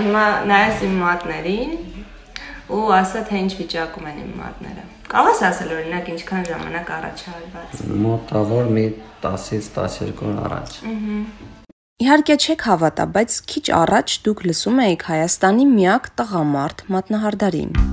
հիմա նայես իմ մատներին ու ասա թե ինչ վիճակում են իմ մատները։ Կարող ես ասել օրինակ ինչքան ժամանակ առաջ արված։ Մոտավոր մի 10-ից 12 օր առաջ։ Իհարկե չեք հավատա, բայց քիչ առաջ դուք լսում եք Հայաստանի միակ տղամարդ մատնահարդարին։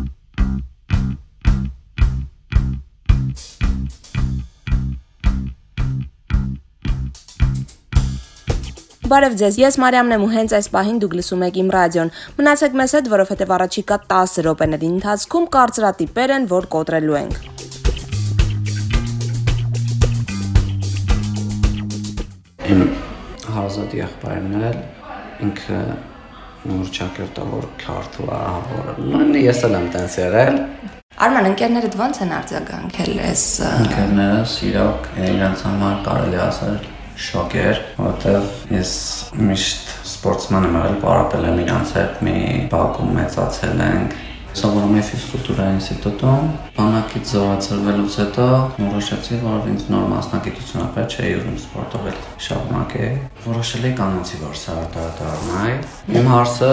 Բարև ձեզ, ես Մարիամն եմ ու հենց այս պահին դուք լսում եք իմ ռադիոն։ Մնացեք մեզ հետ, որովհետև առաջիկա 10 րոպեների ընթացքում կարծրատիպեր են, որ կոտրելու ենք։ Իմ հարազատ եղբայրն էլ ինքը նորչակերտը որ քարտու ահավոր։ Նույնը ես էլ եմ տենց եղել։ Արման, ընկերներդ ո՞նց են արձագանքել այս Ընկերներս իրոք իրենց համար կարելի ասել շոկ էր, որովհետև ես միշտ սպորտսման եմ եղել, պարապել եմ իրանց հետ, մի բակում մեծացել ենք, սովորում եմ ֆիզկուլտուրա ինստիտուտում։ Բանակից զորացրվելուց հետո որոշեցի, որ ինձ նոր մասնագիտություն ապեր չէի ուզում սպորտով էլ շարունակել։ Որոշել էի կանացի վարսահարդար դառնալ։ Իմ հարցը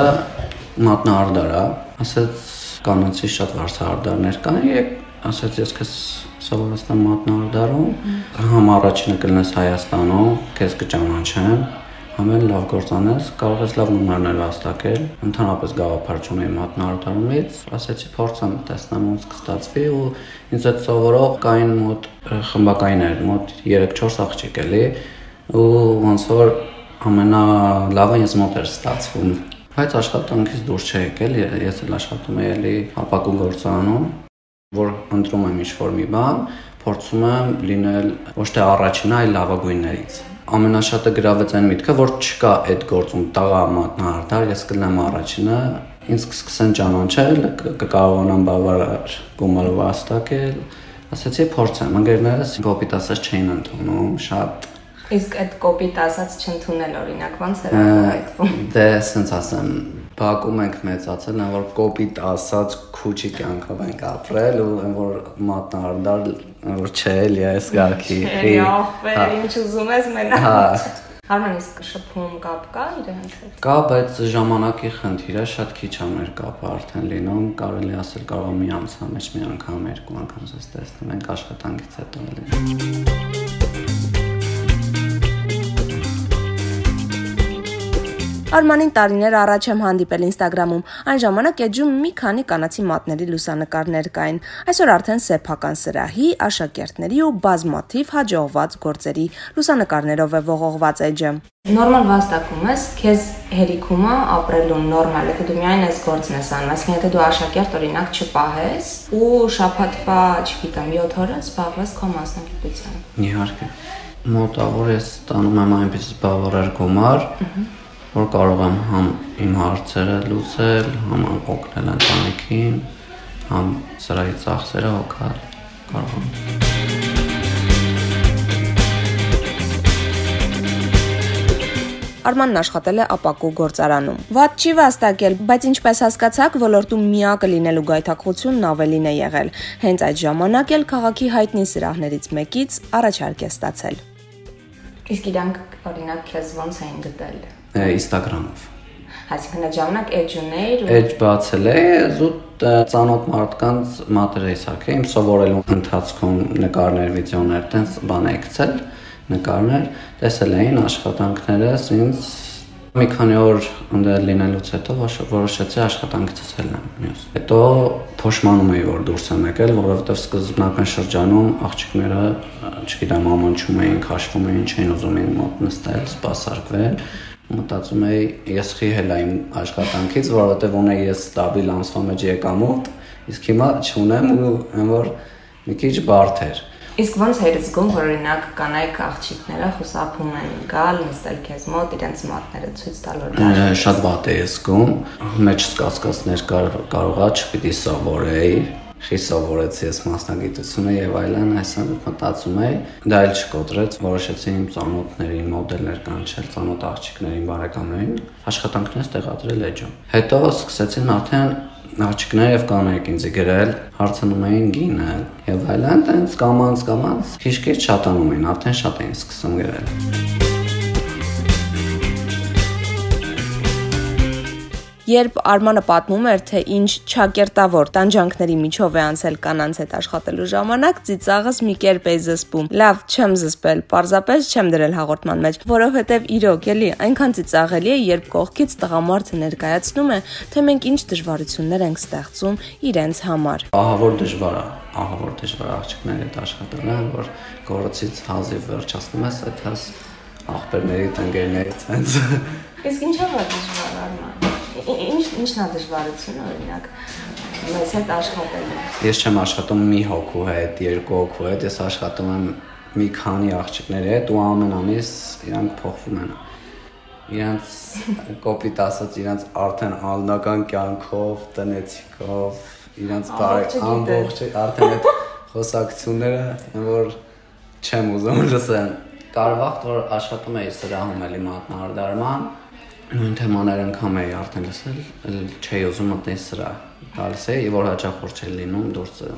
մատնահարդար է, ասեց կանացի շատ վարսահարդարներ կան, եկ ասեց ես քեզ սովորացնեմ մատնահարդարում, համ առաջինը կլնես Հայաստանում, քեզ կճանաչեմ, համեն լավ գործանես, կարող ես լավ նոմերներ վաստակել։ Ընդհանրապես գաղափար չունեի մատնահարդարումից, ասեցի փորձեմ տեսնեմ ոնց կստացվի ու ինձ այդ սովորող կային մոտ խմբակայիններ, մոտ 3-4 աղջիկ էլի ու ոնց որ ամենալավը ինձ մոտ էր ստացվում բայց աշխատանքից դուրս չէ եկել, ես էլ աշխատում եմ էլի ապակու գործանում որ ընտրում եմ ինչ-որ մի բան, փորձում եմ լինել ոչ թե առաջինը, այլ լավագույններից։ Ամենաշատը գրավեց այն միտքը, որ չկա այդ գործում տաղա մատնահարդար, ես կլինեմ առաջինը, ինձ կսկսեն ճանաչել, կկարողանամ բավարար գումարով վաստակել։ Ասացի փորձեմ, ընկերներս կոպիտ ասած չէին ընդունում, շատ Իսկ այդ կոպիտ ասած չընդունել օրինակ ո՞նց ապահովում։ Դե, ասենց ասեմ, Բակում ենք մեծացել, այն որ կոպիտ ասած քուչի կյանքով ենք ապրել ու այն որ մատնարդար, որ չէ, էլի այս գարքի։ Հա, ինչ ուզում ես մենակ։ Հա։ Հարման իսկ շփում կապ կա իրենց հետ։ Կա, բայց ժամանակի խնդիր է, շատ քիչ է մեր կապը արդեն լինում, կարելի ասել կարող մի ամսվա մեջ մի անգամ, երկու անգամ զես տեսնում ենք աշխատանքից հետո էլի։ Արմանին տարիներ առաջ եմ հանդիպել Instagram-ում։ Այն ժամանակ էջում մի քանի կանացի մատների լուսանկարներ կային։ Այսօր արդեն սեփական սրահի, աշակերտների ու բազմաթիվ հաջողված գործերի լուսանկարներով է ողողված էջը։ Նորմալ վաստակում ես, քեզ հերիքում է ապրելու նորմալ, եթե դու միայն այս գործն ես անում, այսինքն եթե դու աշակերտ օրինակ չպահես ու շաբաթվա, չգիտեմ, 7 օրը զբաղվես քո մասնագիտությամբ։ Իհարկե մոտավոր ես ստանում եմ այնպես բավարար գումար, որ կարող եմ համ իմ հարցերը լուծել, համ օգնել ընտանիքին, համ սրահի ծախսերը հոգալ կարող եմ։ Արմանն աշխատել է ապակու գործարանում։ Ված չի վաստակել, բայց ինչպես հասկացաք, ոլորտում միակը լինելու գայթակղությունն ավելին է եղել։ Հենց այդ ժամանակ էլ քաղաքի հայտնի սրահներից մեկից առաջարկ է ստացել։ Իսկ իրանք օրինակ քեզ ոնց էին գտել Instagram-ով։ Այսինքն այդ ժամանակ edge ուներ ու edge բացել է զուտ ծանոթ մարդկանց մատերեսակ է իմ սովորելու ընթացքում նկարներ, վիդեոներ, տենց բան է գցել նկարներ, տեսել էին աշխատանքներս ինձ մի քանի օր ընդդել լինելուց հետո որոշեցի աշխատանքից հելնեմ մյուս։ Հետո փոշմանում էի որ դուրս եմ եկել, որովհետև սկզբնական շրջանում աղջիկները, չգիտեմ, ամանչում էին, քաշվում էին, չէին ուզում իմ մոտ նստել, սպասարկվել մտածում էի ես խիհել եմ աշխատանքից, որովհետև ունեի ես ստաբիլ ամսվա մեջ եկամուտ, իսկ հիմա չունեմ ու այն որ մի քիչ բարդ էր։ Իսկ ո՞նց էր զգում, որ օրինակ կանայք աղջիկները խուսափում են գալ, նստել քեզ մոտ, իրենց մատները ցույց տալ որ դա շատ վատ է զգում։ Մեջ սկացկացներ կարողա չպիտի սովորեի, խիստ սովորեցի ես մասնագիտությունը եւ այլն, այսինքն մտածում էի, դա էլ չկոտրեց, որոշեցի իմ ծանոթների մոդելներ կանչել, ծանոթ աղջիկներին, բարեկամներին, աշխատանքներս տեղադրել էջում։ Հետո սկսեցին արդեն աղջիկներ եւ կանայք ինձ գրել, հարցնում էին գինը եւ այլն, տենց կամանց կամանց քիչ-քիչ շատանում էին, արդեն շատ էին սկսում գրել։ Երբ Արմանը պատմում էր, թե ինչ ճակերտավոր տանջանքների միջով է անցել կանանց հետ աշխատելու ժամանակ, ծիծաղս մի կերպ է զսպում։ Լավ, չեմ զսպել, parzapes չեմ դրել հաղորդման մեջ, որովհետև իրոք էլի այնքան ծիծաղելի է, երբ կողքից տղամարդը ներկայացնում է, թե մենք ինչ դժվարություններ ենք ստեղծում իրենց համար։ Ահա որ դժվար է, ահա որ դժվար աղջիկների հետ աշխատելը, որ գորոցից հազիվ վերջացնում ես այդ հաս աղբերների տնկերներից հենց Իսկ ինչա՞ որ դժվար արման։ Ինչ ինչն է դժվարությունը օրինակ մեզ հետ աշխատելու։ Ես չեմ աշխատում մի հոգու հետ, երկու հոգու հետ, ես աշխատում եմ մի քանի աղջիկների հետ ու ամեն ամիս իրանք փոխվում են։ Իրանց կոպիտ ասած, իրանց արդեն անձնական կյանքով, տնեցիկով, իրանց բարի ամբողջ արդեն այդ խոսակցությունները, որ չեմ ուզում լսել։ Կարվաղ որ աշխատում էի սրահում էլի մատնահարդարման, նույն թեմաներ անգամ էի արդեն լսել, չէի ուզում մտնել սրա։ Գալիս էի, որ հաճախորդ չէի լինում դուրսը։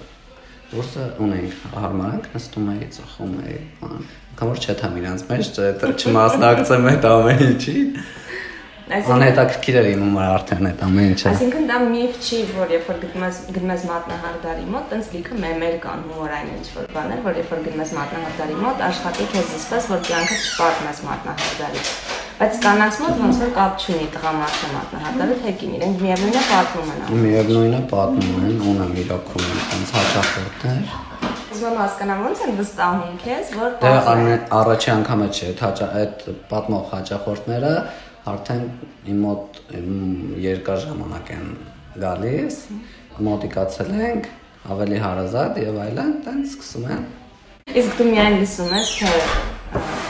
Դուրսը ունեի հարմարանք, նստում էի, ծխում էի, բան։ Կամոր չեթամ իրանց մեջ, չմասնակցեմ այդ ամեն ինչի։ Անհետաքրքիր էր իմ համար արդեն այդ ամեն ինչը։ Այսինքն դա միֆ չի, որ երբ որ գնում ես գնում ես մատնահարդարի մոտ, տենց լիքը մեմեր կան հումորային ինչ որ բաներ, որ երբ որ գնում ես մատնահարդարի մոտ, աշխատի քեզ զսպես, որ կյանքը չպատմես մատնահարդարից։ Բայց կանանց մոտ ոնց որ կապ չունի տղամարդը մատնահարդարը թե կին, իրենք միևնույնն է պատմում են։ Միևնույնն է պատմում են, ունեմ իրակում այնց հաճախորդներ։ Ուզում հասկանամ ոնց են վստահում քեզ, որ Դե առաջի անգամը չէ, այդ պատմող հաճախորդները արդեն իմ մոտ երկար ժամանակ են գալիս, մոտիկացել ենք, ավելի հարազատ եւ այլն, տենց սկսում են։ Իսկ դու միայն լսում ես, թե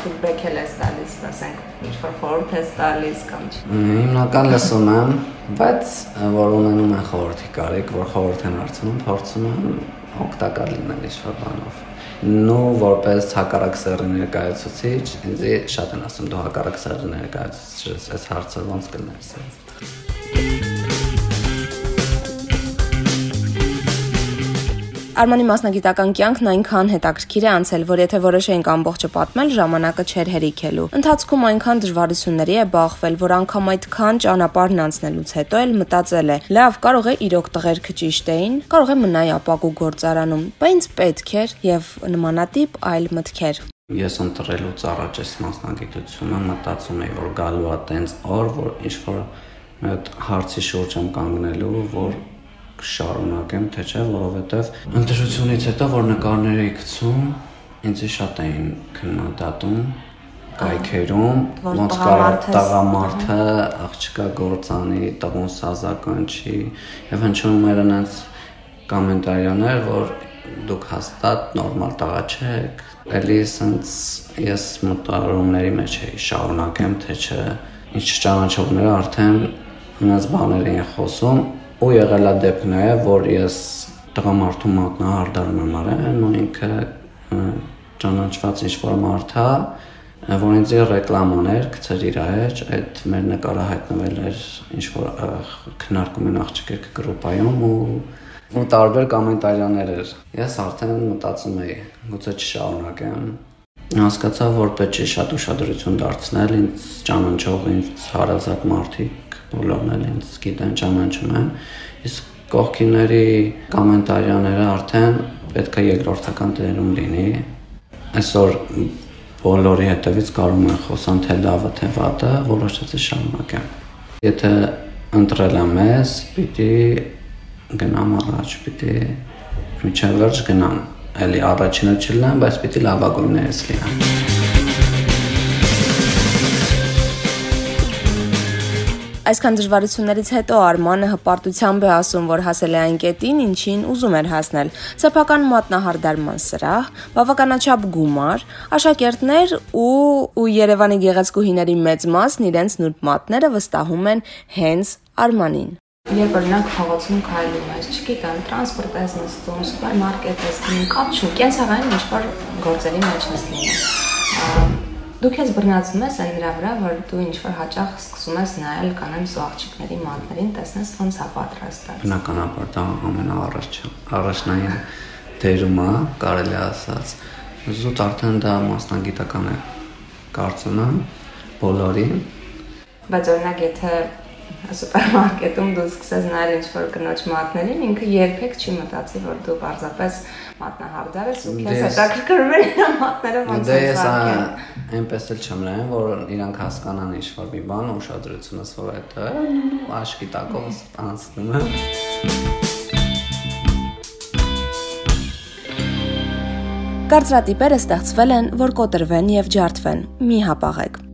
feedback ես տալիս, ասենք, ինչ որ խորհուրդ ես տալիս կամ չի։ Հիմնական լսում եմ, բայց որ ունենում են խորհրդի կարիք, որ խորհուրդ են հարցնում, փորձում եմ օգտակար լինել ինչ-որ բանով։ Նու որպես հակառակ սերի ներկայացուցիչ, ինձ շատ են ասում դու հակառակ սերի ներկայացուցիչ ես, հարցը ոնց կլինես։ Արմանի մասնագիտական կյանքն այնքան հետաքրքիր է անցել, որ եթե որոշեինք ամբողջը պատմել, ժամանակը չէր հերիքելու։ Ընթացքում այնքան դժվարությունների է բախվել, որ անգամ այդքան ճանապարհն անցնելուց հետո էլ մտածել է. լավ, կարող է իրոք տղերքը ճիշտ էին, կարող է մնայի ապակու գործարանում, բայց պետք էր եւ նմանատիպ այլ մտքեր։ Ես ընտրելուց առաջ այս մասնագիտությունը մտածում էի, որ գալու է տենց օր, որ ինչ որ հարցի շուրջ եմ կանգնելու, որ կշարունակեմ, թե չէ, որովհետև ընտրությունից հետո որ նկարներ էի գցում, ինձ շատ էին քննադատում կայքերում, ոնց կարող տղամարդը աղջկա գործանի, տղուն սազականչի եւ հնչում էր այնց կոմենտարիաներ, որ դուք հաստատ նորմալ տղա չեք։ Էլի սենց ես մտարումների մեջ էի շարունակեմ, թե չէ, ինչ ճանաչողները արդեն այնպես բաներ էին խոսում ու եղել է դեպք նաև, որ ես տղամարդու մատնահարդարում եմ արել, ու ինքը ճանաչված ինչ-որ մարդ է, որ ինձ ռեկլամաներ գցեր իր մեջ, այդ մեր նկարը հայտնվել էր ինչ-որ քննարկում են աղջիկեր գրուպայում ու ու տարբեր կոմենտարիաներ էր։ Ես արդեն մտածում էի, գուցե չշարունակեմ, հասկացա, որ պետք է շատ ուշադրություն դարձնել ինձ ճանաչող ինձ հարազատ մարդիկ բոլորն էլ ինձ գիտեն, ճանաչում են, իսկ կողքիների կոմենտարիաները արդեն պետք է երկրորդական դերում լինի։ Այսօր բոլորի հետևից կարող են խոսան թե լավը, թե վատը, որոշեցի շարունակեմ։ Եթե ընտրել եմ ես, պիտի գնամ առաջ, պիտի միջև վերջ գնամ։ Էլի առաջինը չլինեմ, բայց պիտի լավագույններից լինեմ։ Այսքան դժվարություններից հետո Արմանը հպարտությամբ է ասում, որ հասել է այն կետին, ինչին ուզում էր հասնել։ Սեփական մատնահարդարման սրահ, բավականաչափ գումար, աշակերտներ ու ու Երևանի գեղեցկուհիների մեծ մասն իրենց նուրբ մատները վստահում են հենց Արմանին։ Երբ օրինակ փողոցում քայլում ես, չգիտեմ, տրանսպորտ ես նստում, սուպերմարկետ ես գնում, կապ չունի, կենցաղային ինչ-որ գործերի մեջ նստում Դու քեզ բռնացնում ես այն նրա վրա, որ դու ինչ որ հաճախ սկսում ես նայել կանանց ու աղջիկների մատներին, տեսնես ոնց է պատրաստած։ Բնականաբար դա ամենաառաջ առաջնային դերում է, կարելի ասած։ Զուտ արդեն դա մասնագիտական է։ Կարծում եմ բոլորին։ Բայց օրինակ եթե սուպերմարկետում դու սկսես նայել ինչ-որ կնոջ մատներին, ինքը երբեք չի մտածի, որ դու պարզապես մատնահարդար ես ու քեզ հետաքրքրում են իր մատները ոնց են սարքել։ Այնպես էլ չեմ նայում, որ իրանք հասկանան ինչ-որ մի բան, ուշադրությունս որ այդ աշկի տակով անցնում է։ Կարծրատիպերը ստեղծվել են, որ կոտրվեն եւ ջարդվեն։ Մի հապաղեք։